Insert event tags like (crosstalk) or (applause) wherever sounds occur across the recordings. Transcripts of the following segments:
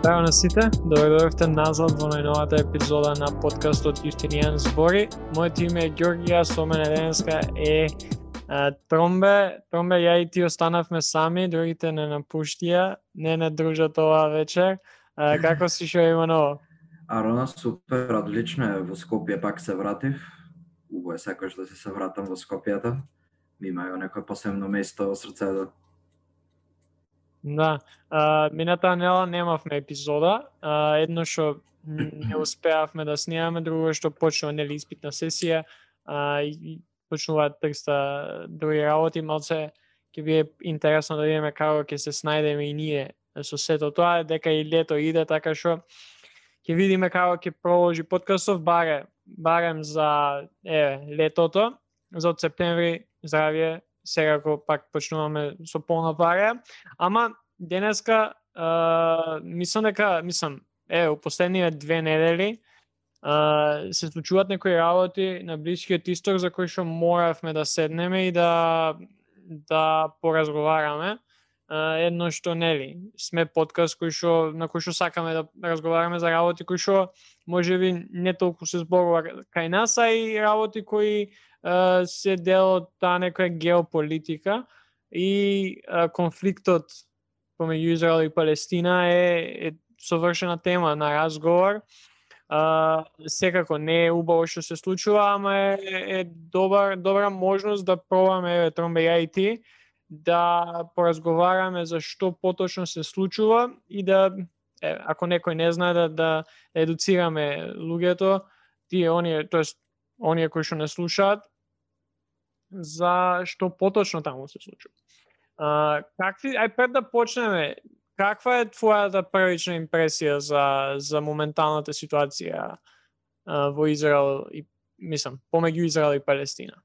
Здраво на сите, добро дојдовте назад во најновата епизода на подкастот Јустинијан збори. Моето име е Ѓоргија, со мене денеска е а, Тромбе. Тромбе, ја и ти останавме сами, другите не напуштија, не не дружат оваа вечер. А, како си шо има ново? Арона, супер, одлично е. Во Скопје пак се вратив. Убо е секојаш да се се вратам во Скопјата. Ми некој посебно место во срцето. Да, а, мината нела немавме епизода, а, едно што не успеавме да снимаме, друго што почнува нели испитна сесија, а, и почнуваат да текста други работи, малце ќе биде интересно да видиме како ќе се снајдеме и ние со сето тоа, дека и лето иде, така што ќе видиме како ќе проложи подкастов, баре, барем за е, летото, за од септември здравје, секако пак почнуваме со полна ама денеска а, мислам дека мислам е у последниве две недели а, се случуваат некои работи на блискиот исток за кои што моравме да седнеме и да да поразговараме. Едно што нели сме подкаст кој што на кој што сакаме да разговараме за работи кои што можеби не толку се зборува кај нас, а и работи кои се дел од таа некоја геополитика и а, конфликтот помеѓу Израел и Палестина е, е совршена тема на разговор. А, секако не е убаво што се случува, ама е, е добар, добра можност да пробаме, еве, Тромбе, ја и ти, да поразговараме за што поточно се случува и да, е, ако некој не знае, да, да едуцираме луѓето, тие, оние, тоест, оние кои што не слушаат, за што поточно таму се случува. А, какви, ај пред да почнеме, каква е твојата првична импресија за, за моменталната ситуација а, во Израел и, мислам, помеѓу Израел и Палестина?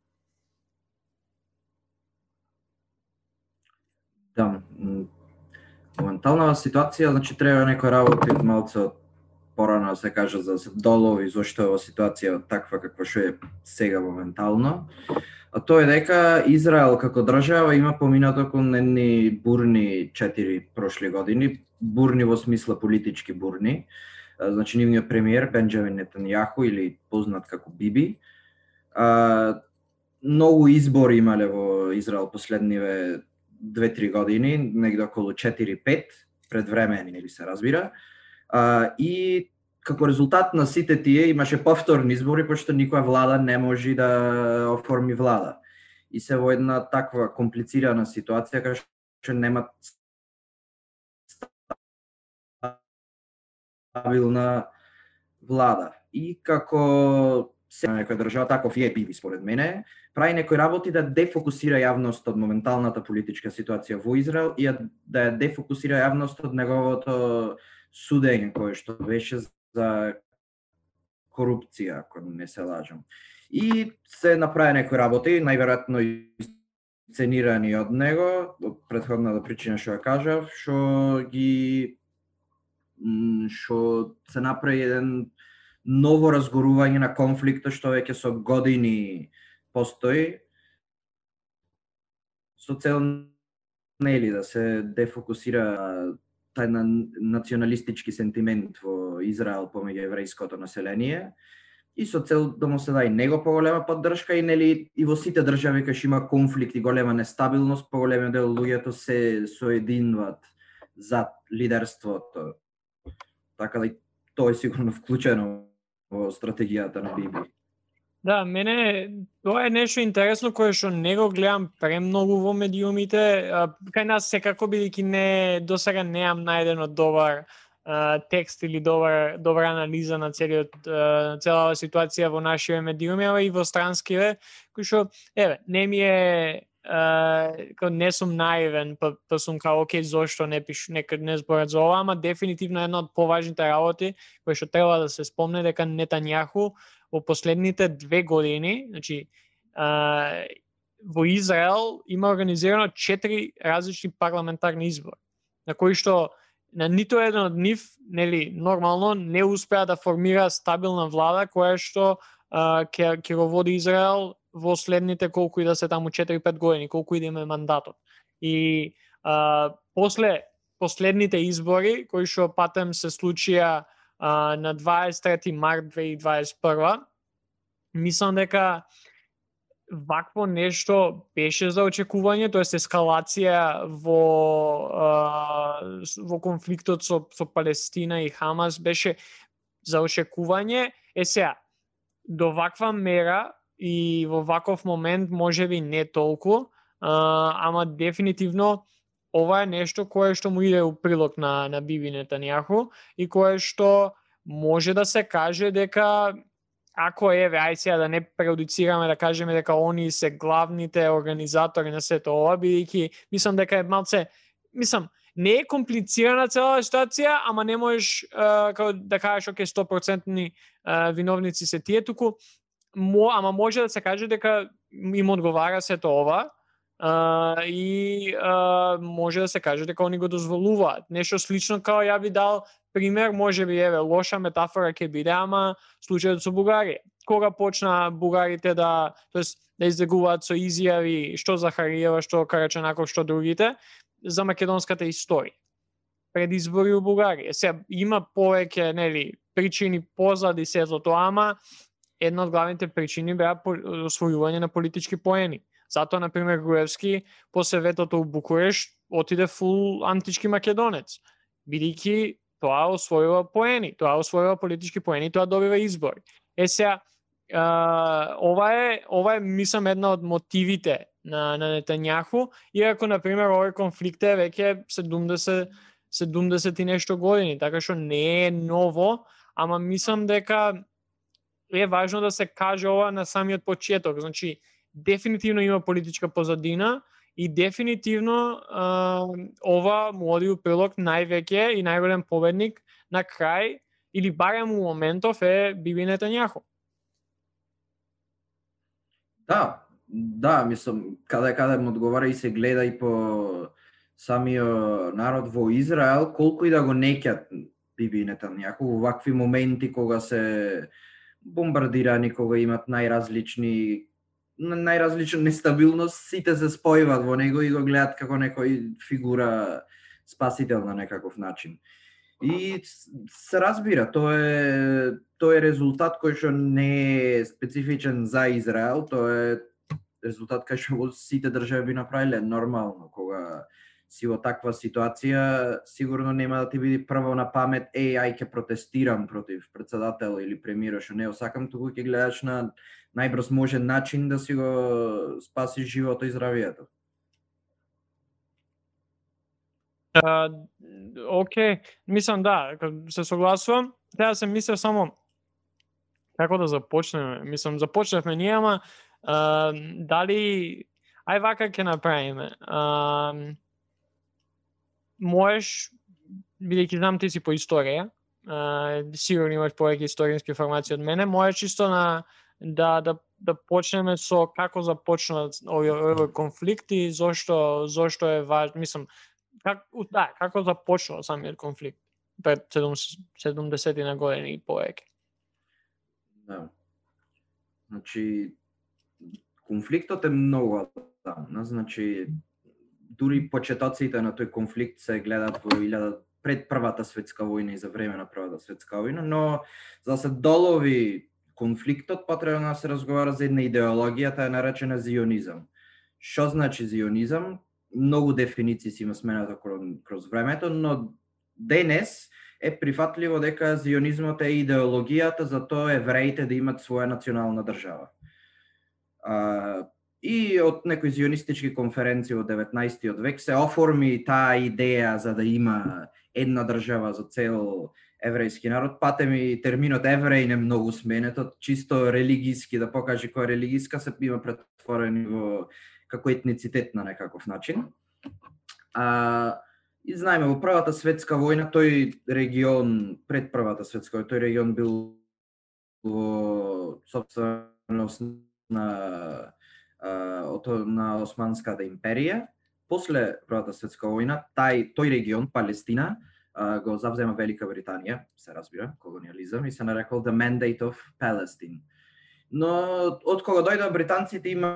Да, моменталната ситуација, значи треба некој работи малце порано да се каже за се долови зошто е ова ситуација таква каква што е сега моментално а тоа е дека Израел како држава има поминато кон едни бурни четири прошли години, бурни во смисла политички бурни. Значи нивниот премиер Бенџамин Нетанјаху или познат како Биби, а, многу избори имале во Израел последниве 2-3 години, негде околу 4-5, предвремени, нели се разбира. А, и како резултат на сите тие имаше повторни избори, пошто никоја влада не може да оформи влада. И се во една таква комплицирана ситуација кај што нема стабилна влада. И како се некоја држава, таков е биви според мене, прави некои работи да дефокусира јавност од моменталната политичка ситуација во Израел и да ја дефокусира јавност од неговото судење кое што беше за корупција, ако не се лажам. И се направи некои работи, најверојатно сценирани од него, од предходната причина што ја кажав, што ги што се направи еден ново разгорување на конфликта што веќе со години постои со цел нели да се дефокусира тај на националистички сентимент во Израел помеѓу еврејското население и со цел да му се даде него поголема поддршка и нели и во сите држави кај што има конфликт и голема нестабилност, поголемиот дел луѓето се соединуваат за лидерството. Така да и тоа е сигурно вклучено во стратегијата на Биби. Да, мене тоа е нешто интересно кое што не го гледам премногу во медиумите. Кај нас секако бидејќи не до сега неам најдено добар а, текст или добар добра анализа на целиот целава ситуација во нашите медиуми, ама и во странскиве, кој што еве, не ми е uh, не сум наивен, па, па сум као, окей, зошто не пишу, нека не зборат за ова, ама дефинитивно една од поважните работи кои што треба да се спомне дека Нетањаху во последните две години, значи, а, во Израел има организирано четири различни парламентарни избори, на кои што на нито еден од нив, нели, нормално не успеа да формира стабилна влада која што ќе ќе го води Израел во следните колку и да се таму 4-5 години, колку и да има мандатот. И а, после последните избори кои што патем се случија а, на 23 март 2021, мислам дека вакво нешто беше за очекување, тоест ескалација во а, во конфликтот со со Палестина и Хамас беше за очекување. Е сега, до ваква мера и во ваков момент може би не толку, а, ама дефинитивно ова е нешто кое што му иде у прилог на на Биби Нетањаху и кое што може да се каже дека ако еве ај сега да не преодуцираме да кажеме дека они се главните организатори на сето ова бидејќи мислам дека е малце мислам не е комплицирана цела ситуација, ама не можеш uh, како да кажеш оке 100% uh, виновници се тие туку мо, ама може да се каже дека им одговара сето ова а, и а, може да се каже дека они го дозволуваат. Нешто слично као ја би дал пример, може би еве лоша метафора ќе биде, ама случајот со Бугарија. Кога почна бугарите да, тоест да излегуваат со изјави што Захариева, што Карачанаков, што другите, за македонската историја пред избори у Бугарија. Се има повеќе нели причини позади сето тоа, ама една од главните причини беа освојување на политички поени. Затоа, на пример, Груевски после ветото у Букуреш отиде фул антички македонец, бидејќи тоа освојува поени, тоа освојува политички поени, тоа добива избори. Е сега, ова е ова е мислам една од мотивите на на Нетањаху, иако на пример овој конфликт е веќе 70 70 и нешто години, така што не е ново, ама мислам дека е важно да се каже ова на самиот почеток. Значи, дефинитивно има политичка позадина и дефинитивно а, ова му оди у прилог највеќе и најголем победник на крај или барем у моментов е Биби Нетањаху. Да, да, мислам, каде каде му одговара и се гледа и по самиот народ во Израел, колку и да го некјат Биби Нетањаху во вакви моменти кога се бомбардирани, кога имат најразлични најразлична нестабилност, сите се спојуваат во него и го гледат како некој фигура спасител на некаков начин. И се разбира, тоа е тоа е резултат кој што не е специфичен за Израел, тоа е резултат кај што сите држави би направиле нормално кога си во таква ситуација, сигурно нема да ти биде прво на памет, еј, ај ќе протестирам против председател или премиерот што не осакам, туку ќе гледаш на најбрз можен начин да си го спасиш живото и здравието. Uh, okay. мислам да, се согласувам. Треба се мислев само како да започнеме. Мислам, започнавме ние, ама uh, дали ај вака ќе направиме. Uh, можеш, бидејќи знам ти си по историја, а, сигурно имаш повеќе историјски информации од мене, можеш чисто на да да да почнеме со како започна овој овој конфликт и зошто зошто е важно, мислам, как, да, како започнал самиот конфликт пред 70 на години и повеќе. Да. Значи, конфликтот е многу одамна, значи, дури почетоците на тој конфликт се гледат во 1000 пред Првата светска војна и за време на Првата светска војна, но за да се долови конфликтот потребно да се разговара за една идеологија, таа е наречена зионизам. Што значи зионизам? многу дефиниции си има смената кроз времето, но денес е прифатливо дека зионизмот е идеологијата за тоа евреите да имат своја национална држава. А, и од некои зионистички конференции од 19 век се оформи таа идеја за да има една држава за цел еврејски народ. Патем и терминот евреј не многу сменет, чисто религиски да покаже која религиска се има претворени во како етницитет на некаков начин. А, и знаеме, во Првата светска војна тој регион, пред Првата светска војна, тој регион бил во собственост на, на Османската империја. После Првата светска војна, тај, тој регион, Палестина, го завзема Велика Британија, се разбира, колониализам, и се нарекол The Mandate of Palestine Но од кога дојдоа британците има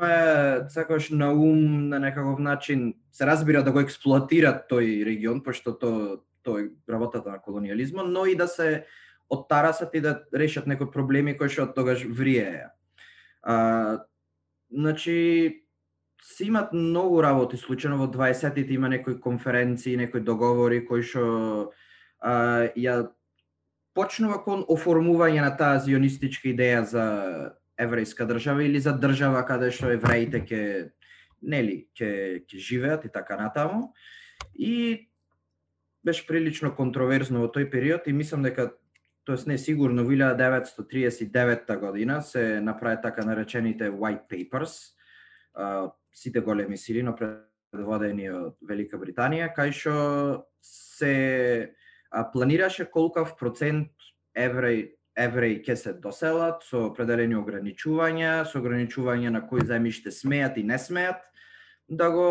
сакаш на ум на некаков начин се разбира да го експлоатираат тој регион пошто то тој работата на колониализмот, но и да се оттарасат и да решат некои проблеми кои што тогаш вриеја. А, значи, се имат многу работи случајно во 20-тите има некои конференции, некои договори кои што а, ја почнува кон оформување на таа зионистичка идеја за еврејска држава или за држава каде што евреите ќе нели ќе ќе живеат и така натаму. И беше прилично контроверзно во тој период и мислам дека тоест не сигурно во 1939 година се направи така наречените white papers, сите големи сили, но предводени од Велика Британија, кај што се планираше колкав процент евреи евреи ќе се доселат со определени ограничувања, со ограничување на кои земјиште смеат и не смеат да го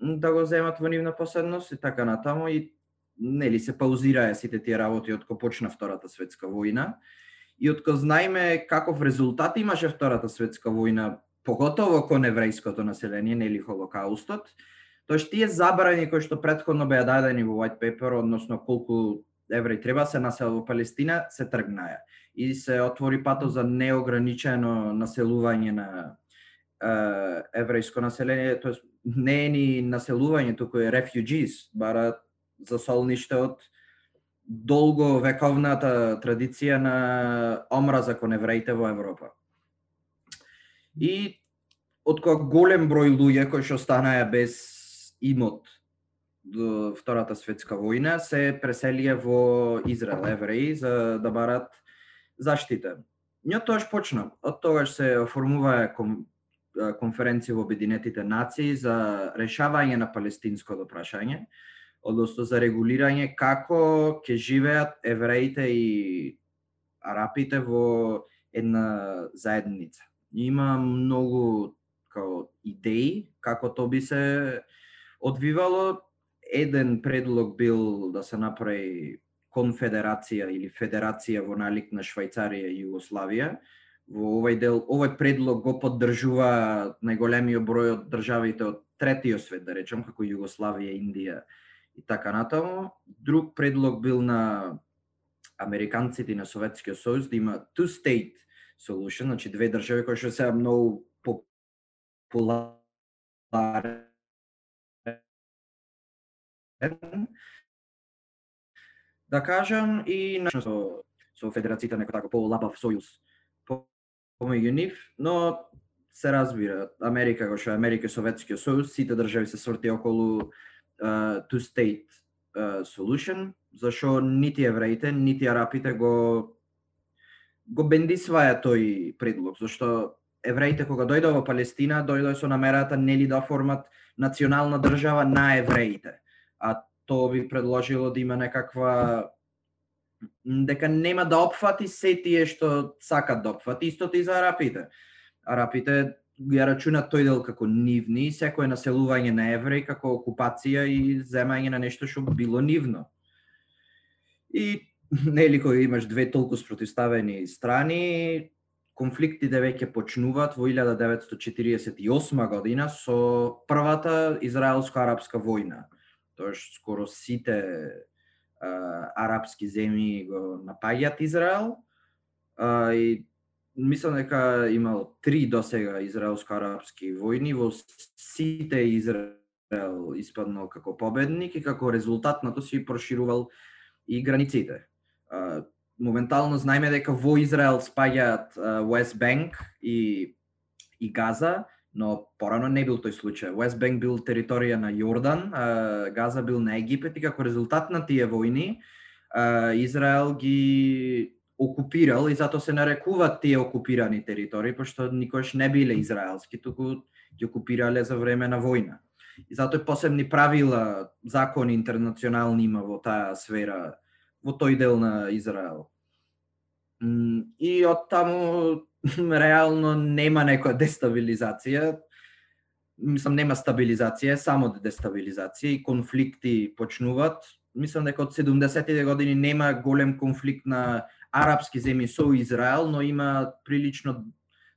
да го земат во нивна поседност и така натаму. И нели се паузираа сите тие работи од кога почна Втората светска војна. И од кога знаеме каков резултат имаше Втората светска војна, поготово кон еврејското население, нели Холокаустот, тоа тие забрани кои што предходно беа дадени во White Paper, односно колку евреи треба се населат во Палестина, се тргнаа. И се отвори пато за неограничено населување на еврејско население, тоа не е ни населување, туку е refugees, бара за солниште од долго вековната традиција на омраза кон евреите во Европа. И од кога голем број луѓе кои што станаа без имот до Втората светска војна се преселија во Израел евреи за да барат заштита. Њо тоаш почна. Од тогаш се оформуваа ком, конференција во Обединетите нации за решавање на палестинското прашање односно за регулирање како ќе живеат евреите и арапите во една заедница. Има многу као идеи како то би се одвивало. Еден предлог бил да се направи конфедерација или федерација во налик на Швајцарија и Југославија. Во овој дел, овој предлог го поддржува најголемиот број од државите од третиот свет, да речем, како Југославија, Индија и така натаму. Друг предлог бил на американците и на Советскиот сојуз да има two state solution, значи две држави кои што се многу популарен да кажам и на со, со федерацијата некој така полабав сојуз помеѓу нив, но се разбира, Америка кој што Америка и Советскиот сојуз, сите држави се сврти околу uh, two state uh, solution, зашо нити евреите, нити арапите го го бендисваја тој предлог, зашто евреите кога дојдоа во Палестина, дојдоа со намерата нели да формат национална држава на евреите. А тоа би предложило да има некаква дека нема да опфати се тие што сакат да опфати, истото и за арапите. Арапите ја рачуна тој дел како нивни и секое населување на евреи како окупација и земање на нешто што било нивно. И (laughs) нели кој имаш две толку спротивставени страни, конфликтите веќе почнуваат во 1948 година со првата израелско-арапска војна. Тоаш скоро сите а, арапски земји го напаѓаат Израел а, и мислам дека имал три до сега израелско-арапски војни, во сите Израел испаднал како победник и како резултат на тоа си проширувал и границите. моментално знаеме дека во Израел спаѓаат West Bank и и Газа, но порано не бил тој случај. West Bank бил територија на Јордан, Газа бил на Египет и како резултат на тие војни Израел ги окупирал и затоа се нарекуваат тие окупирани територии, пошто никош не биле израелски, туку ги окупирале за време на војна. И затоа посебни правила, закони интернационални има во таа сфера, во тој дел на Израел. И од таму (laughs) реално нема некоја дестабилизација, мислам нема стабилизација, само дестабилизација и конфликти почнуваат. Мислам дека од 70-тите години нема голем конфликт на арапски земји со Израел, но има прилично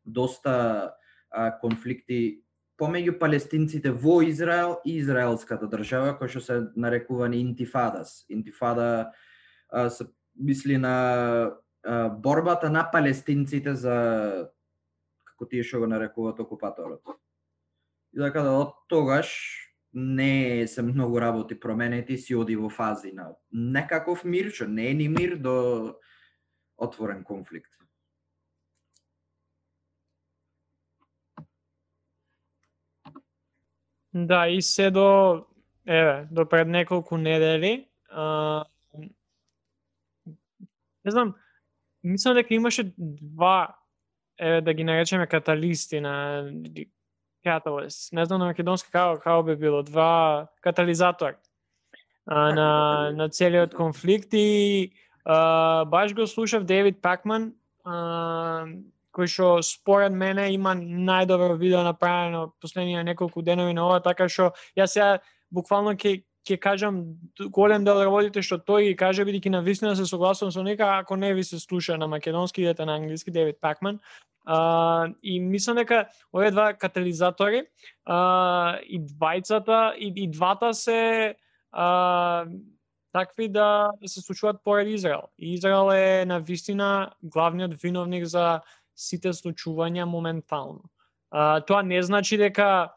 доста а, конфликти помеѓу палестинците во Израел и израелската држава, која што се нарекувани интифадас. Интифада а, се мисли на а, борбата на палестинците за како тие што го нарекуваат окупаторот. И така да од тогаш не се многу работи променети, си оди во фази на некаков мир, што не е ни мир до отворен конфликт. Да, и се до еве, до пред неколку недели, а, не знам, мислам дека имаше два еве да ги наречеме каталисти на catalyst. Не знам на македонски како како би било, два катализатор а, на на целиот конфликт и баш го слушав Девид Пакман кој што според мене има најдобро видео направено последнија неколку денови на ова, така што јас сега буквално ќе ќе кажам голем дел работите што тој ги каже бидејќи на вистина се согласувам со нека ако не ви се слуша на македонски идете на англиски Девид Пакман. А, и мислам дека овие два катализатори а, и двајцата и, и двата се а, такви да се случуваат поред Израел. И Израел е на вистина главниот виновник за сите случувања моментално. А, тоа не значи дека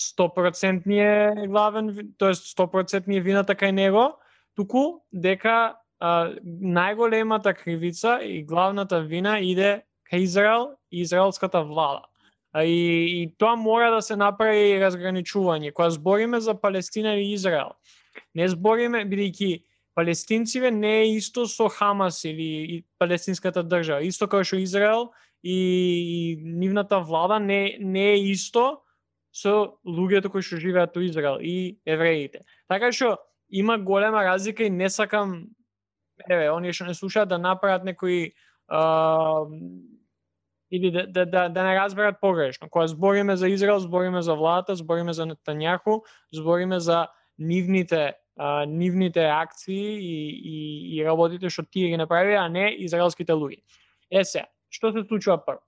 100% е главен, тоест 100% е вината кај него, туку дека а, најголемата кривица и главната вина иде кај Израел и израелската влада. А, и, и тоа мора да се направи разграничување. Кога збориме за Палестина и Израел, не збориме, бидејќи палестинциве не е исто со Хамас или палестинската држава. Исто како што Израел и, и нивната влада не, не е исто со луѓето кои што живеат во Израел и евреите. Така што има голема разлика и не сакам еве, оние што не слушаат да направат некои а, или да, да, да, да не разберат погрешно. Кога збориме за Израел, збориме за владата, збориме за Нетањаху, збориме за нивните а, нивните акции и, и, и работите што тие ги направија а не израелските луѓе. Е се, што се случува прво?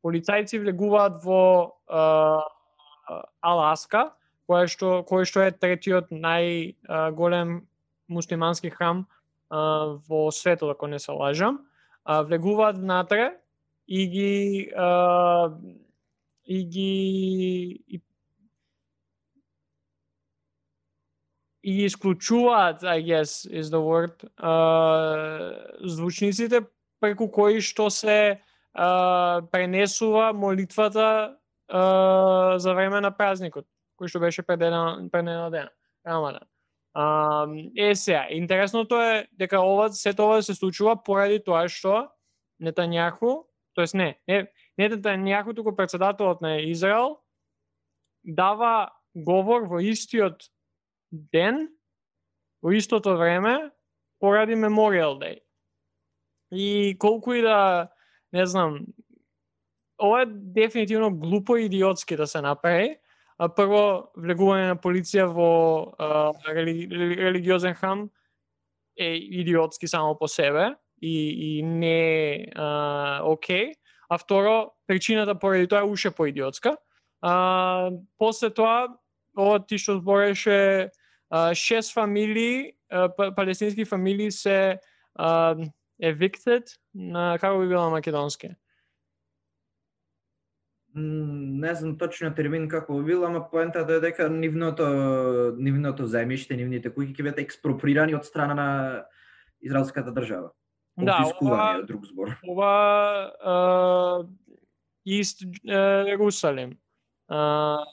Полицајци влегуваат во а, Аласка, кој што кој што е третиот најголем муслимански храм а, во светот, ако не се лажам. А, влегуваат внатре и ги а, и ги и, и исклучуваат, I guess is the word, uh, звучниците преку кои што се uh, пренесува молитвата uh, за време на празникот, кој што беше предена, дена, Рамадан. Uh, е сега, интересното е дека ова се ова се случува поради тоа што Нетањаху, тоест не, не, не Нетањаху, туку председателот на Израел дава говор во истиот ден, во истото време, поради Memorial Day. И колку и да, не знам, ова е дефинитивно глупо и идиотски да се направи. А, прво, влегување на полиција во а, рели, религиозен храм е идиотски само по себе и, и не е окей. А второ, причината поради тоа е уше поидиотска. А, после тоа, ова ти што збореше, шест фамилии, а, палестински фамилии се evicted на како би било македонски? не знам точно термин како би бил, ама поентата е дека нивното нивното земјиште, нивните куќи ќе бидат експроприирани од страна на израелската држава. Да, ова, друг збор. Ова uh, Ист. Uh,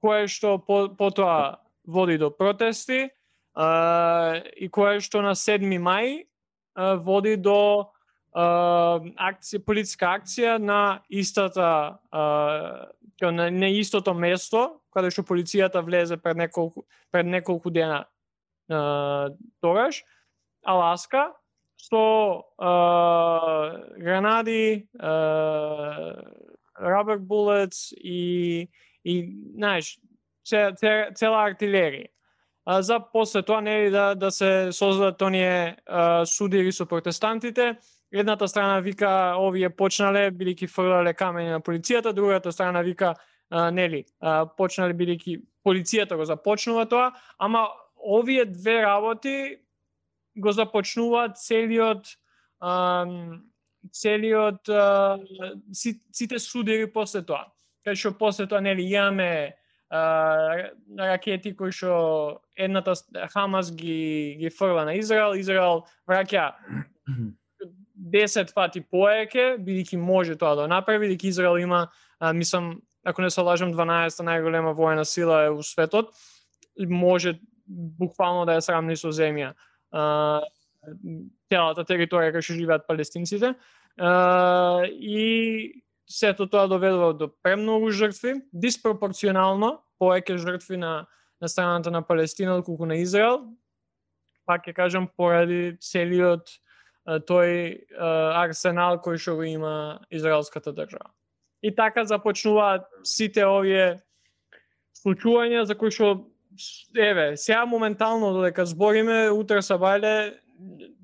кое што по, потоа води до протести а, и која што на 7 мај води до акција, политска акција на истата на, на истото место каде што полицијата влезе пред неколку пред неколку дена тогаш Аласка со гранади, rubber bullets и и знаеш цела артилерија. А, за после тоа нели да да се создадат оние а, судири со протестантите. Едната страна вика овие почнале бидејќи фрлале камења на полицијата, другата страна вика а, нели, а, почнале бидејќи полицијата го започнува тоа, ама овие две работи го започнуваат целиот а, целиот а, сите судири после тоа. Кај што после тоа нели имаме ракети кои што едната Хамас ги ги фрла на Израел, Израел враќа 10 пати поеќе, бидејќи може тоа да направи, бидејќи Израел има, а, мислам, ако не се лажам, 12 најголема војна сила е у светот, може буквално да ја срамни со земја а, целата територија кај што живеат палестинците. А, и сето тоа доведува до премногу жртви, диспропорционално повеќе жртви на на страната на Палестина отколку на Израел. Пак ќе кажам поради целиот тој арсенал кој што го има израелската држава. И така започнуваат сите овие случувања за кои што еве, сега моментално додека збориме, утре сабајле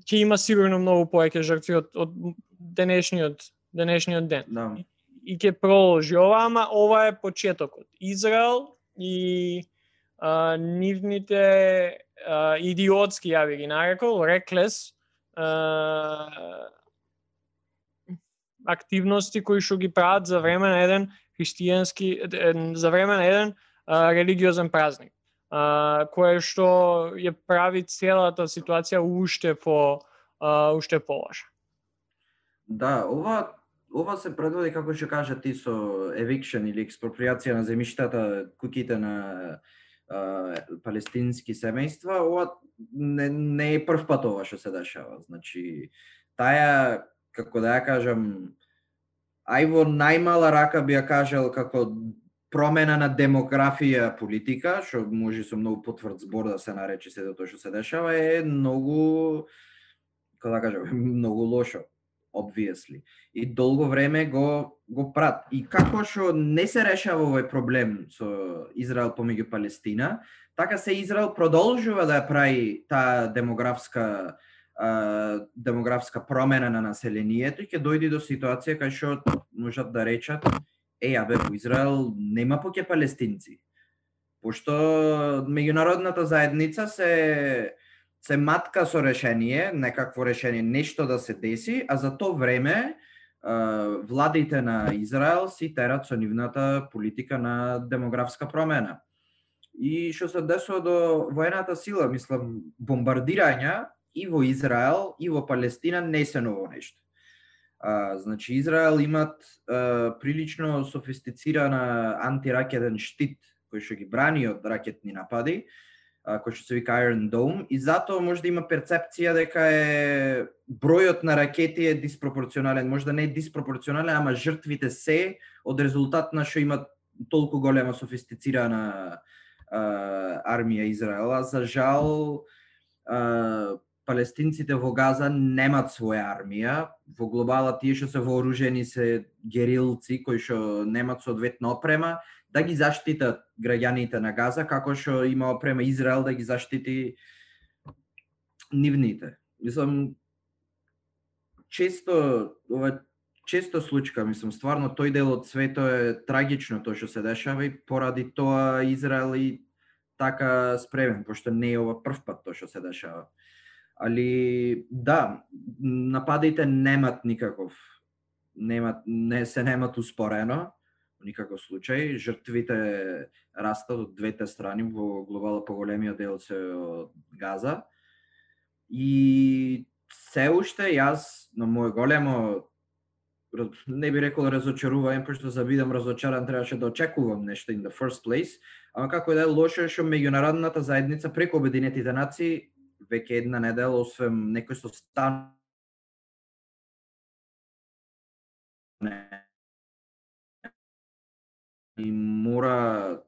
ќе има сигурно многу повеќе жртви од, од денешниот денешниот ден. Да. И ќе проложи ова, ама ова е почетокот. Израел и а, нивните а, идиотски, ја би ги нарекол, реклес, активности кои што ги прават за време на еден христијански за време на еден а, религиозен празник а, кое што ја прави целата ситуација уште по а, уште полоша. Да, ова ова се предводи како што кажа ти со eviction или експроприација на земјиштата, куќите на палестински семејства, ова не, не е прв пат ова што се дешава. Значи, таа, како да ја кажам, ај во најмала рака би ја кажал како промена на демографија политика, што може со многу потврд збор да се нарече се тоа што се дешава, е многу, како да кажам, (laughs) многу лошо obviously. И долго време го го прат. И како што не се решава овој проблем со Израел помеѓу Палестина, така се Израел продолжува да ја прави таа демографска а, демографска промена на населението и ќе дојде до ситуација кај што можат да речат е, абе, во Израел нема поќе палестинци. Пошто меѓународната заедница се се матка со решение, некакво решение, нешто да се деси, а за тоа време владите на Израел си терат со нивната политика на демографска промена. И што се десува до воената сила, мислам, бомбардирања и во Израел и во Палестина не се ново нешто. А, значи Израел имат а, прилично софистицирана антиракетен штит кој што ги брани од ракетни напади, кој што се вика Iron Dome и затоа може да има перцепција дека е бројот на ракети е диспропорционален, може да не е диспропорционален, ама жртвите се од резултат на што има толку голема софистицирана а, армија Израела. За жал а, палестинците во Газа немат своја армија. Во глобала тие што се вооружени се герилци кои што немат соодветна опрема да ги заштитат граѓаните на Газа, како што има опрема Израел да ги заштити нивните. Мислам, често, ова често случка, мислам, стварно тој дел од свето е трагично тоа што се дешава и поради тоа Израел и така спремен, пошто не е ова прв пат тоа што се дешава. Али да, нападите немат никаков немат не се немат успорено никаков случај. Жртвите растат од двете страни, во глобала поголемиот дел се од Газа. И се уште јас на мој големо не би рекол разочарување, пошто за бидам разочаран требаше да очекувам нешто in the first place, ама како да е лошо е што меѓународната заедница преку Обединетите нации веќе една недела освен некој со и мора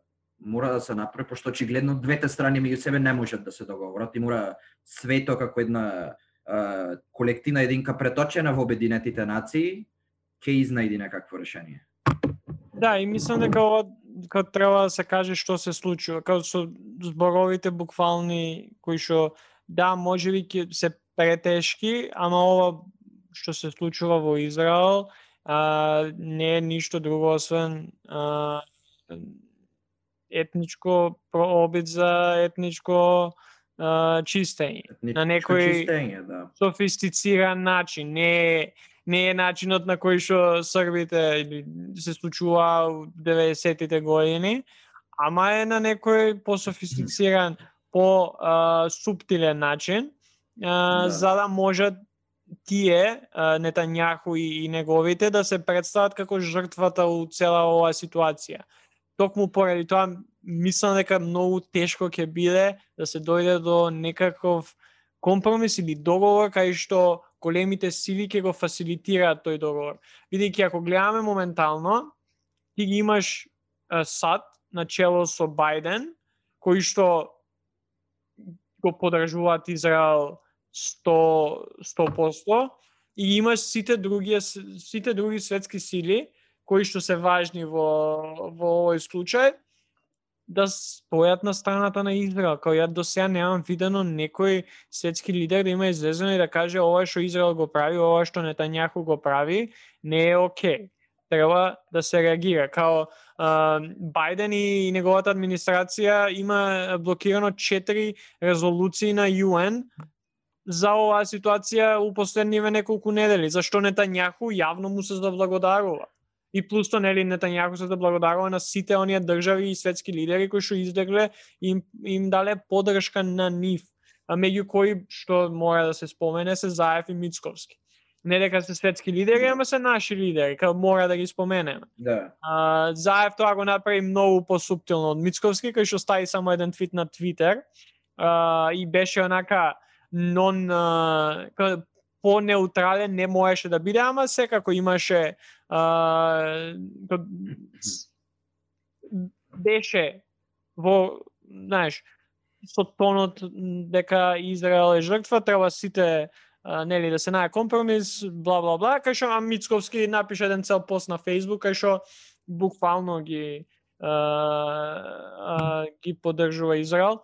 мора да се направи пошто очигледно двете страни меѓу себе не можат да се договорат и мора свето како една а, колективна единка преточена во Обединетите нации ќе изнајди некакво решение. Да, и мислам дека ова кога треба да се каже што се случува, како со зборовите буквални кои што да, можеби ќе се претешки, ама ова што се случува во Израел а, не е ништо друго освен а, етничко обид за етничко а, чистење. Етничко на некој чистење, да. софистициран начин, не е не е начинот на кој што србите се случува у 90-тите години, ама е на некој пософистициран, по а, суптилен начин, а, Да. за да можат тие, Нетањаху и, и неговите, да се представат како жртвата у цела оваа ситуација. Токму поради тоа, мислам дека многу тешко ќе биде да се дојде до некаков компромис или договор кај што големите сили ќе го фасилитираат тој договор. Бидејќи ако гледаме моментално, ти ги имаш САД на чело со Бајден, кои што го подржуваат Израел 100 100% и имаш сите други сите други светски сили кои што се важни во во овој случај да спојат на страната на Израел. Као ја до сега немам видено некој светски лидер да има излезено и да каже ова што Израел го прави, ова што Нетањаху го прави, не е окей. Треба да се реагира. Као а, Бајден и неговата администрација има блокирано четири резолуции на ЮН за оваа ситуација у последниве неколку недели, зашто Нетањаху јавно му се заблагодарува. И плюс тоа нели Нетањаху се заблагодарува на сите оние држави и светски лидери кои што излегле им, им дале поддршка на нив. А меѓу кои што мора да се спомене се Заев и Мицковски. Не дека се светски лидери, ама се наши лидери, као мора да ги споменеме. Да. А, Заев тоа го направи многу посуптилно од Мицковски, кој што стави само еден твит на Твитер а, и беше онака нон а, па, по-неутрален не можеше да биде, ама секако имаше а, па, беше во, знаеш, со тонот дека Израел е жртва, треба сите а, нели да се најде компромис, бла бла бла, кај што а Мицковски напише еден цел пост на Facebook кај што буквално ги а, а, ги поддржува Израел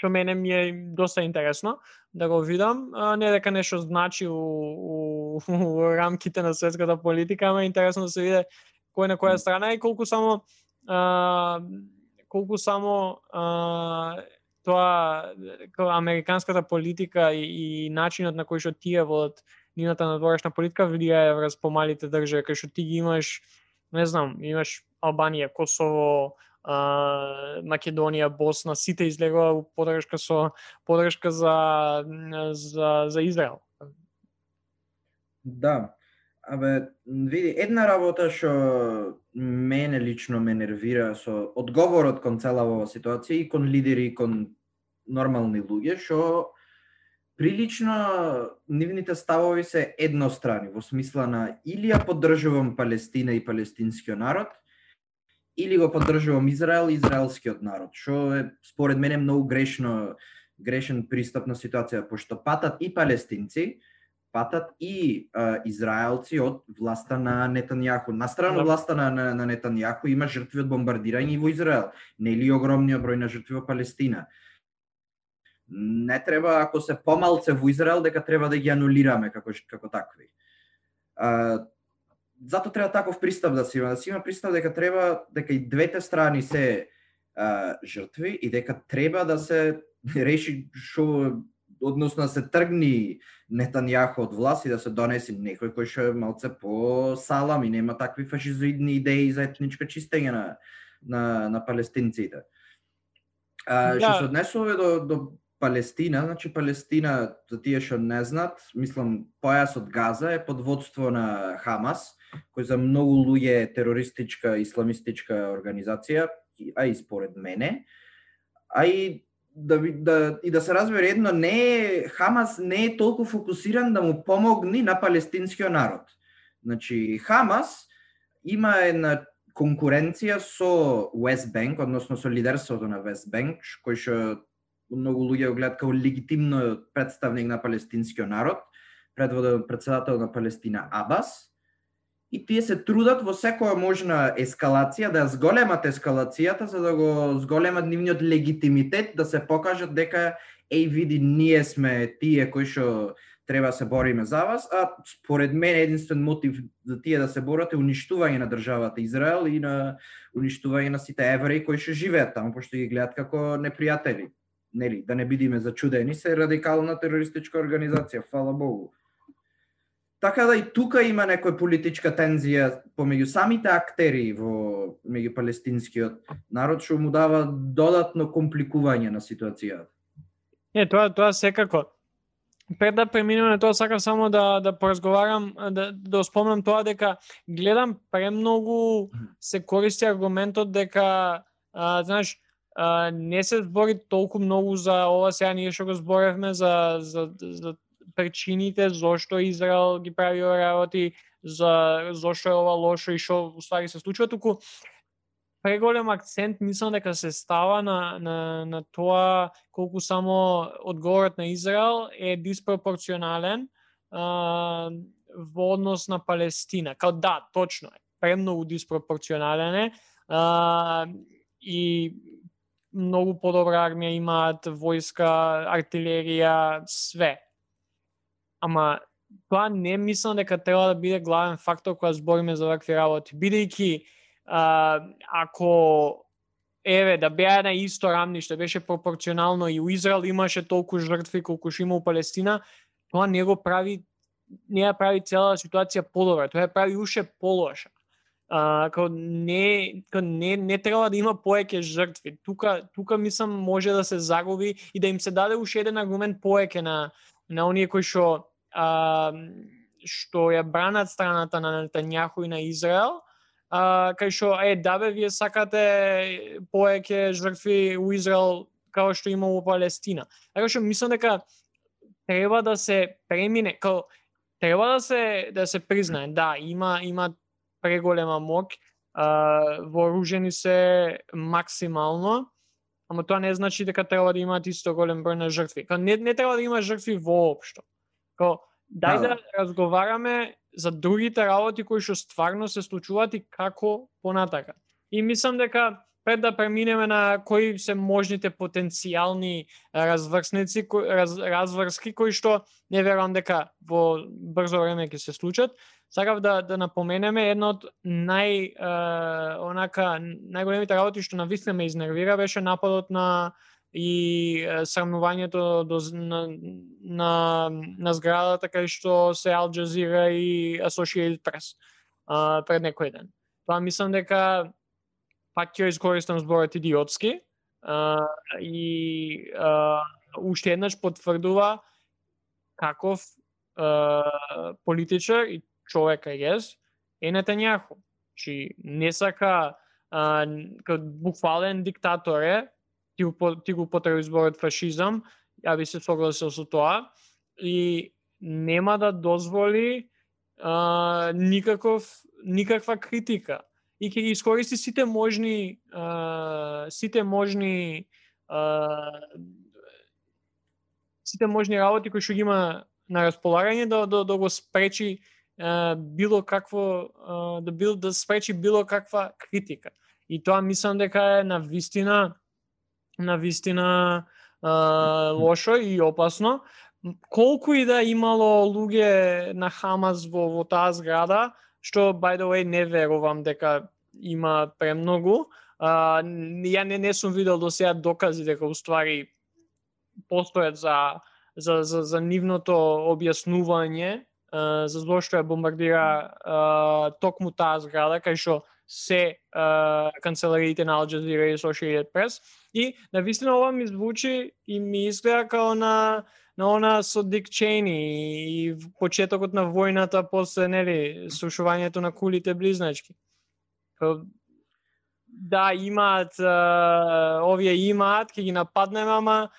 што мене ми е доста интересно да го видам, не дека нешто значи у, у, (laughs) у рамките на светската политика, ама е интересно да се види кој на која страна и колку само а, колку само а, тоа американската политика и, и начинот на кој што тие водат нивната надворешна политика влијае врз помалите држави, кај што ти ги имаш, не знам, имаш Албанија, Косово, а, Македонија, Босна, сите излегува у подршка со подршка за за за Израел. Да. Абе, види, една работа што мене лично ме нервира со одговорот кон цела оваа ситуација и кон лидери и кон нормални луѓе, што прилично нивните ставови се еднострани, во смисла на или ја поддржувам Палестина и палестинскиот народ, или го поддржувам Израел и израелскиот народ, што е според мене многу грешно грешен пристап на ситуација, пошто патат и палестинци, патат и а, израелци од власта на Нетањаху. На страна Да. власта на, на, на Нетањаху има жртви од бомбардирање и во Израел, нели огромниот број на жртви во Палестина. Не треба ако се помалце во Израел дека треба да ги анулираме како како такви. А, зато треба таков пристап да се има, да се има пристап дека треба дека и двете страни се а, жртви и дека треба да се (laughs) реши што односно да се тргни Нетањаху од власт и да се донеси некој кој што е малце по салам и нема такви фашизоидни идеи за етничко чистење на на, на палестинците. А, што Да. се однесува до, до Палестина, значи Палестина, за тие што не знаат, мислам, појасот Газа е под водство на Хамас, кој за многу луѓе е терористичка, исламистичка организација, а и според мене. А и да, да, и да се разбере едно, не е, Хамас не е толку фокусиран да му помогне на палестинскиот народ. Значи, Хамас има една конкуренција со West Bank, односно со лидерството на West Bank, кој што многу луѓе го гледаат како легитимно представник на палестинскиот народ, предводен председател на Палестина Абас, и тие се трудат во секоја можна ескалација да зголемат ескалацијата за да го зголемат нивниот легитимитет да се покажат дека еј види ние сме тие кои што треба да се бориме за вас, а според мен единствен мотив за тие да се борат е уништување на државата Израел и на уништување на сите евреи кои што живеат таму, пошто ги гледаат како непријатели. Нели, да не бидиме зачудени, се радикална терористичка организација, фала Богу. Така да и тука има некоја политичка тензија помеѓу самите актери во меѓу палестинскиот народ што му дава додатно компликување на ситуацијата. Не, тоа тоа секако пред да преминеме на тоа, сакам само да да поразговарам, да да спомнам тоа дека гледам премногу се користи аргументот дека а, знаеш, а, не се збори толку многу за ова сега ние што го зборевме за за за причините зошто Израел ги прави работи, за зошто е ова лошо и што уствари се случува, туку преголем акцент мислам дека се става на, на, на тоа колку само одговорот на Израел е диспропорционален а, во однос на Палестина. Као да, точно е, премногу диспропорционален е а, и многу подобра армија имаат, војска, артилерија, све. Ама тоа не мислам дека треба да биде главен фактор кога збориме за вакви работи, бидејќи а, ако еве да беа на исто рамниште, беше пропорционално и у Израел имаше толку жртви колку што има у Палестина, тоа не го прави не ја прави цела ситуација подобра, тоа ја прави уште полоша. А, као не, као не, не треба да има поеќе жртви. Тука, тука мислам може да се загуби и да им се даде уште еден аргумент поеќе на, на оние кои што а, што ја бранат страната на Нетањаху и на Израел, а, кај што е да бе вие сакате поеќе жртви у Израел како што има во Палестина. Така што мислам дека треба да се премине, као треба да се да се признае, да, има има преголема моќ, вооружени се максимално, ама тоа не значи дека треба да имаат исто голем број на жртви. Као не не треба да има жртви воопшто. Као дај да, да разговараме за другите работи кои што стварно се случуваат и како понатака. И мислам дека пред да преминеме на кои се можните потенцијални разврсници, раз, разврски кои што не верувам дека во брзо време ќе се случат, сакав да да напоменеме едно од нај е, онака најголемите работи што навистина ме изнервира беше нападот на и срамнувањето до, на, на, на зградата кај што се Ал Джазира и Associated Press а, пред некој ден. Тоа мислам дека пак ќе искористам зборот идиотски а, и а, уште еднаш потврдува каков а, политичар и човек е е Нетањаху. Чи не сака а, буквален диктатор е, ти го, ти го употреби зборот фашизам, ја би се согласил со тоа и нема да дозволи а, никаков никаква критика и ќе ги искористи сите можни а, сите можни а, сите можни работи кои што ги има на располагање да, да, да го спречи а, било какво а, да бил да спречи било каква критика. И тоа мислам дека е на вистина на вистина а, лошо и опасно. Колку и да имало луѓе на Хамас во, во таа зграда, што by the way не верувам дека има премногу. А, ја не, не сум видел до сега докази дека уствари постојат за, за, за, за нивното објаснување а, за зошто ја бомбардира а, токму таа зграда, кај што се uh, канцелариите на Al Jazeera и Associated Press. И на вистина ова ми звучи и ми изгледа као на на она со Дик Чейни и почетокот на војната после нели сушувањето на кулите близначки. Па, да, имаат, овие имаат, ќе ги нападнеме, ама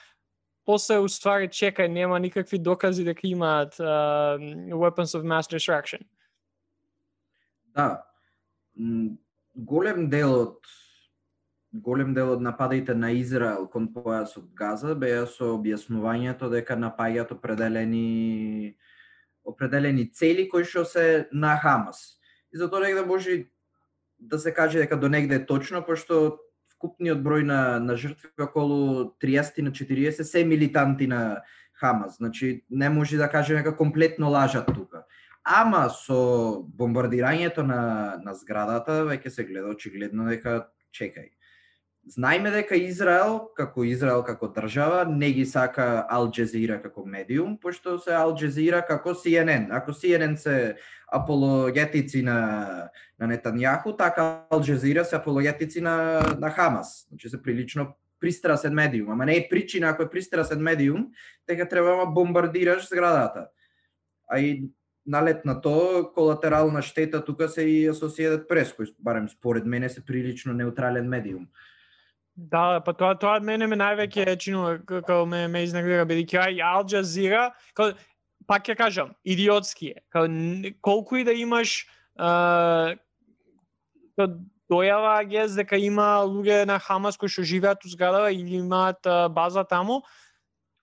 после уствари чекај, нема никакви докази дека имаат uh, weapons of mass destruction. Да, голем дел од голем дел од нападите на Израел кон појасот Газа беа со објаснувањето дека напаѓаат определени определени цели кои што се на Хамас. И затоа негде да може да се каже дека до негде е точно, пошто вкупниот број на, на жртви околу 30 на 40 се милитанти на Хамас. Значи, не може да кажеме дека комплетно лажат тука. Ама со бомбардирањето на, на зградата, веќе се гледа очигледно дека чекај. Знаеме дека Израел, како Израел како држава, не ги сака Ал Джезира како медиум, пошто се Ал Джезира како CNN. Ако CNN се апологетици на, на Нетанјаху, така Ал Джезира се апологетици на, на Хамас. Значи се прилично пристрасен медиум. Ама не е причина ако е пристрасен медиум, дека треба да бомбардираш зградата. А и налет на тоа, колатерална штета тука се и Associated Press, кој барем според мене се прилично неутрален медиум. Да, па тоа тоа мене ме највеќе чинува како ме ме изнервира бидејќи ај Ал Джазира, како пак ќе кажам, идиотски е. Како колку и да имаш а, дојава гес дека има луѓе на Хамас кои што живеат у зградава или имаат база таму,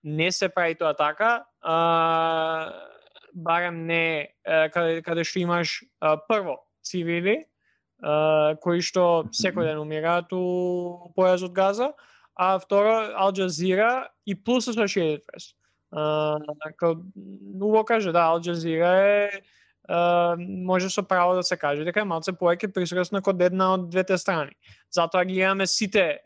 не се прави тоа така. А, барем не каде, каде што имаш прво цивили, кои што секој ден умираат у појазот Газа, а второ Ал Джазира и плюс Associated Press. Uh, убаво каже, да, Ал Джазира е Uh, може со право да се каже дека е малце повеќе присресна код една од двете страни. Затоа ги имаме сите,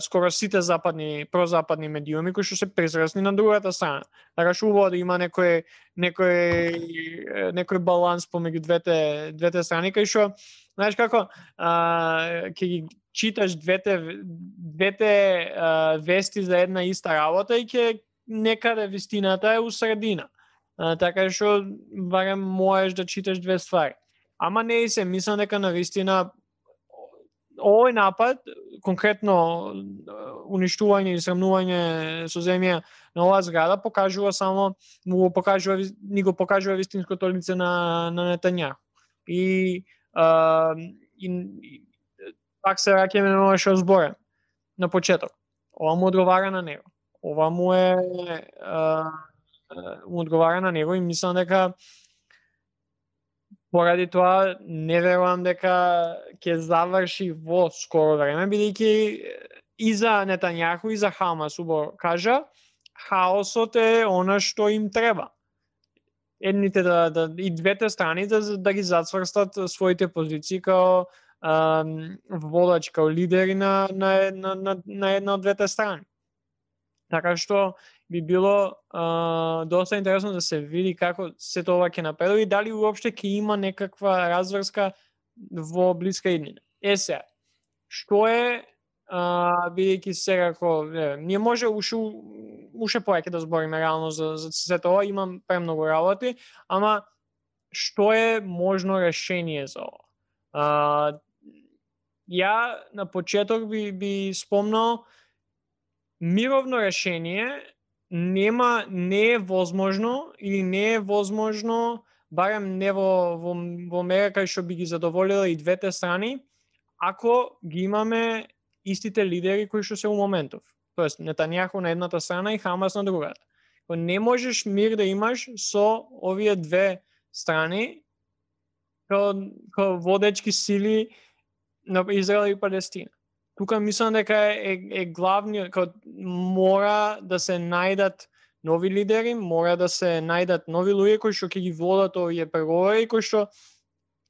скоро сите западни, прозападни медиуми кои што се презрасни на другата страна. Така што убаво да има некој некој некој баланс помеѓу двете двете страни кај што знаеш како, а, ќе ги читаш двете двете а, вести за една иста работа и ќе некаде вистината е у средина. А, така што барем можеш да читаш две ствари. Ама не и се, мислам дека на вистина овој напад, конкретно э, уништување и срамнување со земја на оваа зграда покажува само му го покажува ни го покажува вистинското лице на на Нетањаху. И и, и пак се раќаме на ова што зборен на почеток. Ова му одговара на него. Ова му е а, му одговара на него и мислам дека поради тоа не верувам дека ќе заврши во скоро време, бидејќи и за Нетањаху и за Хамас убо кажа, хаосот е она што им треба едните да, да и двете страни да, да ги зацврстат своите позиции као водач, као лидери на, на, на, на, на една од двете страни. Така што би било а, доста интересно да се види како се тоа ќе напредува и дали уопште ќе има некаква разврска во блиска иднина. Е се, што е а, бидејќи се како не ние може уште уште повеќе да збориме реално за, за се тоа, имам премногу работи, ама што е можно решение за ова? А, ја на почеток би, би спомнал мировно решение нема не е возможно или не е возможно барем не во во, во мера кај што би ги задоволила и двете страни ако ги имаме истите лидери кои што се у моментов. Тоест, Нетањаху на едната страна и Хамас на другата. Не можеш мир да имаш со овие две страни као, као водечки сили на Израел и Палестина. Тука мислам дека е, е, е главниот, као, мора да се најдат нови лидери, мора да се најдат нови луѓе кои што ќе ги водат овие преговори, кои што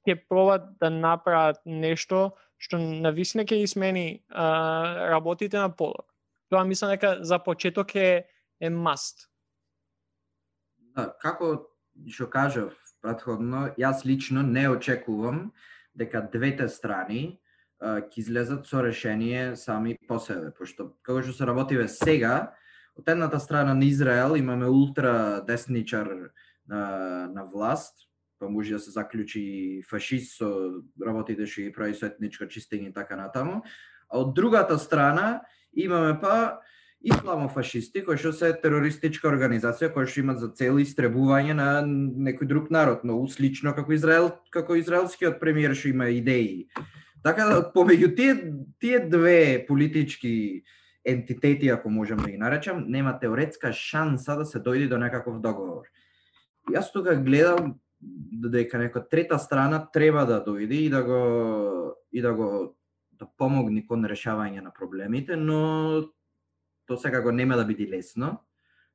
ќе пробат да направат нешто што на висне ќе смени а, работите на полок. Тоа мислам дека за почеток е, е маст. Да, како што кажав претходно, јас лично не очекувам дека двете страни ќе излезат со решение сами по себе, пошто како што се работиве сега, од едната страна на Израел имаме ултра десничар на, на власт, па може да се заклучи фашист со работите што ги прави со етничко чистење и така натаму. А од другата страна имаме па исламофашисти кои што се терористичка организација која што имат за цел истребување на некој друг народ, но слично како Израел, како израелскиот премиер што има идеи. Така да помеѓу тие тие две политички ентитети, ако можам да ги наречам, нема теоретска шанса да се дојде до некаков договор. Јас тука гледам дека некоја трета страна треба да дојде и да го и да го да помогне кон решавање на проблемите, но тоа секако нема да биде лесно.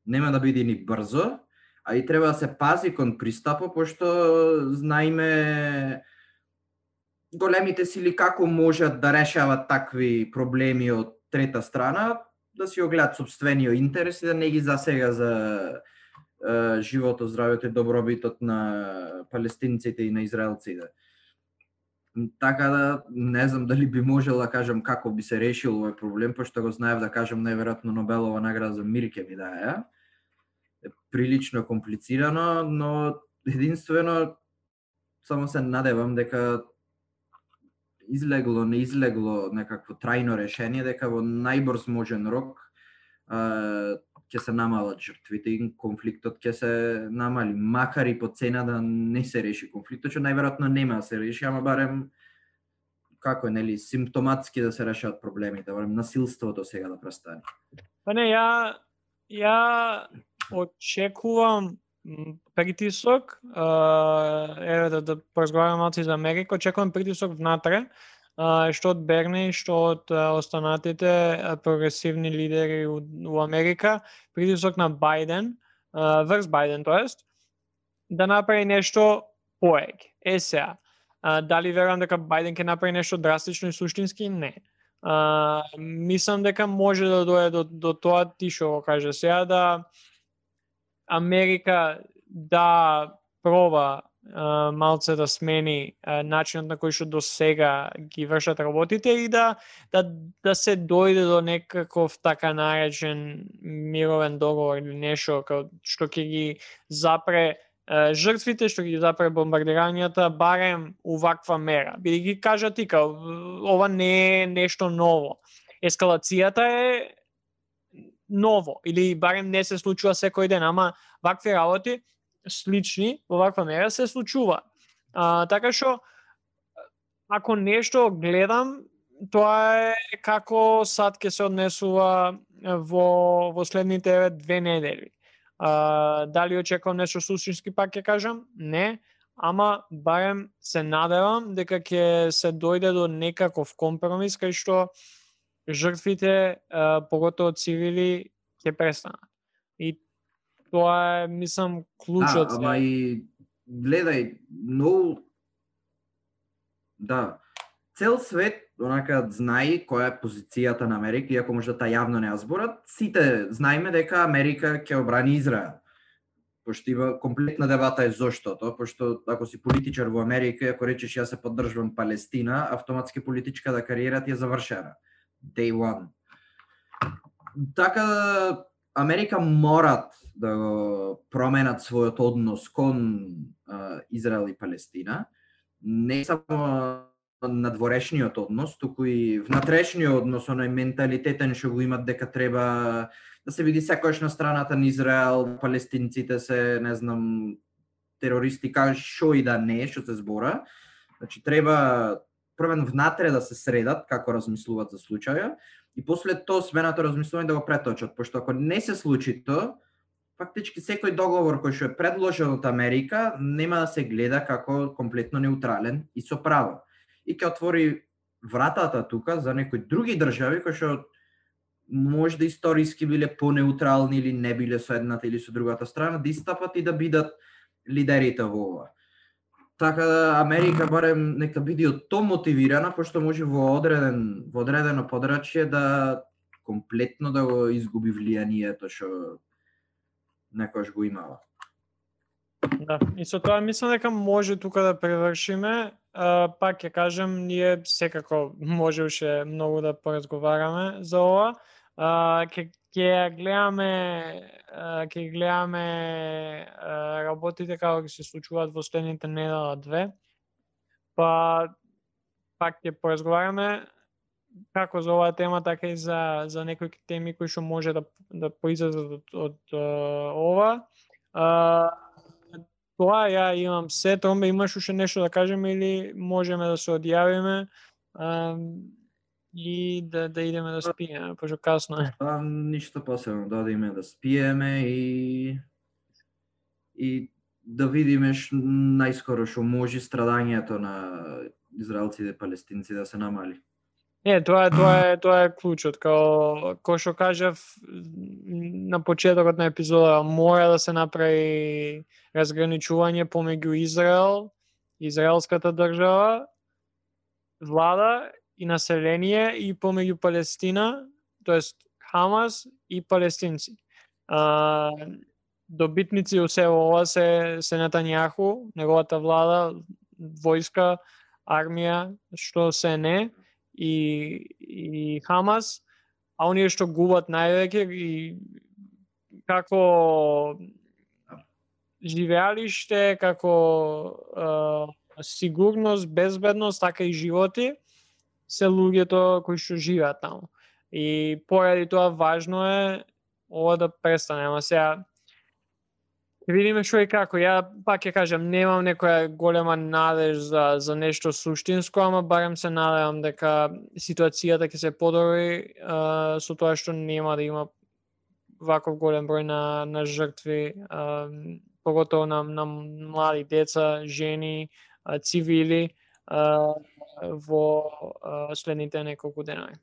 Нема да биде ни брзо, а и треба да се пази кон пристапо, пошто знаеме големите сили како можат да решават такви проблеми од трета страна, да си огледат собствениот интерес и да не ги засега за е, животот, здравјето и добробитот на палестинците и на израелците. Така да не знам дали би можел да кажам како би се решил овој проблем, пошто го знаев да кажам најверојатно Нобелова награда за мир ќе ми дае. Е прилично комплицирано, но единствено само се надевам дека излегло, не излегло некакво трајно решение, дека во најбрз можен рок ќе се намалат жртвите и конфликтот ќе се намали, макар и по цена да не се реши конфликтот, што најверојатно нема да се реши, ама барем како е, нели, симптоматски да се решат проблемите, барем насилството сега да престане. Па не, ја ја очекувам притисок, еве да, да поразговарам малку за Америка, очекувам притисок внатре, што од Берни, што од останатите прогресивни лидери у, Америка, притисок на Бајден, врз Бајден, тоест, да направи нешто поег. Е сега, дали верувам дека Бајден ќе направи нешто драстично и суштински? Не. А, мислам дека може да дојде до, до тоа ти што го каже сега да Америка да проба малце да смени начинот на кој што до сега ги вршат работите и да, да, да се дојде до некаков така наречен мировен договор или нешто што ќе ги запре жртвите, што ги запре бомбардирањата, барем уваква мера. Биде ги кажа ти, као, ова не е нешто ново. Ескалацијата е ново, или барем не се случува секој ден, ама вакви работи слични во ваква мера се случува. А, така што ако нешто гледам, тоа е како сад ќе се однесува во во следните две недели. А, дали очекувам нешто суштински пак ќе кажам? Не, ама барем се надевам дека ќе се дојде до некаков компромис кај што жртвите, поготово цивили, ќе престанат. И Тоа е, мислам, клучот. Да, ама и гледај, но да, цел свет онака знае која е позицијата на Америка, иако може да јавно не ја зборат, сите знаеме дека Америка ќе обрани Израел. Пошто има комплетна дебата е заштото, пошто ако си политичар во Америка, ако речеш јас се поддржувам Палестина, автоматски политичката кариера ти е завршена. Day one. Така Америка морат да го променат својот однос кон а, Израел и Палестина, не само надворешниот однос, туку и внатрешниот однос, оној менталитетен што го имат дека треба да се види секојаш на страната на Израел, палестинците се, не знам, терористи, кај што и да не, што се збора. Значи треба првен внатре да се средат како размислуваат за случаја и после тоа сменато размислување да го преточат, пошто ако не се случи тоа, фактички секој договор кој што е предложен од Америка нема да се гледа како комплетно неутрален и со право. И ќе отвори вратата тука за некои други држави кои што може да историски биле понеутрални или не биле со едната или со другата страна, да истапат и да бидат лидерите во ова. Така да Америка барем нека биде од тоа мотивирана, пошто може во одреден во одредено подрачје да комплетно да го изгуби влијанието што некојаш го имала. Да, и со тоа мислам дека може тука да превршиме. А, пак ќе кажем, ние секако може уште многу да поразговараме за ова. А, ке, ќе гледаме ќе гледаме работите како ќе се случуваат во следните недела две. Па пак ќе поразговараме како за оваа тема, така и за, за некои теми кои што може да, да поизлезат од, од, од ова. А, тоа ја имам се, Тромбе, имаш уште нешто да кажеме или можеме да се одјавиме а, и да, да идеме да спиеме, пошто касно е. А, ништо посебно, да одиме да спиеме и и да видиме ш, најскоро што може страдањето на израелците и палестинци да се намали. Не, тоа е тоа е тоа е клучот, као кој што кажав на почетокот на епизода, мора да се направи разграничување помеѓу Израел, израелската држава, влада и население и помеѓу Палестина, тоест Хамас и палестинци. А, добитници у се ова се, се Натањаху, неговата влада, војска, армија, што се не, и, и Хамас, а оние што губат највеќе и како живеалиште, како а, сигурност, безбедност, така и животи, се луѓето кои што живеат таму. И поради тоа важно е ова да престане. Ама сега видиме што и како. Ја пак ќе кажам, немам некоја голема надеж за, за нешто суштинско, ама барем се надевам дека ситуацијата ќе се подобри со тоа што нема да има ваков голем број на, на жртви, а, поготово на, на млади деца, жени, а, цивили а, во следните неколку денови.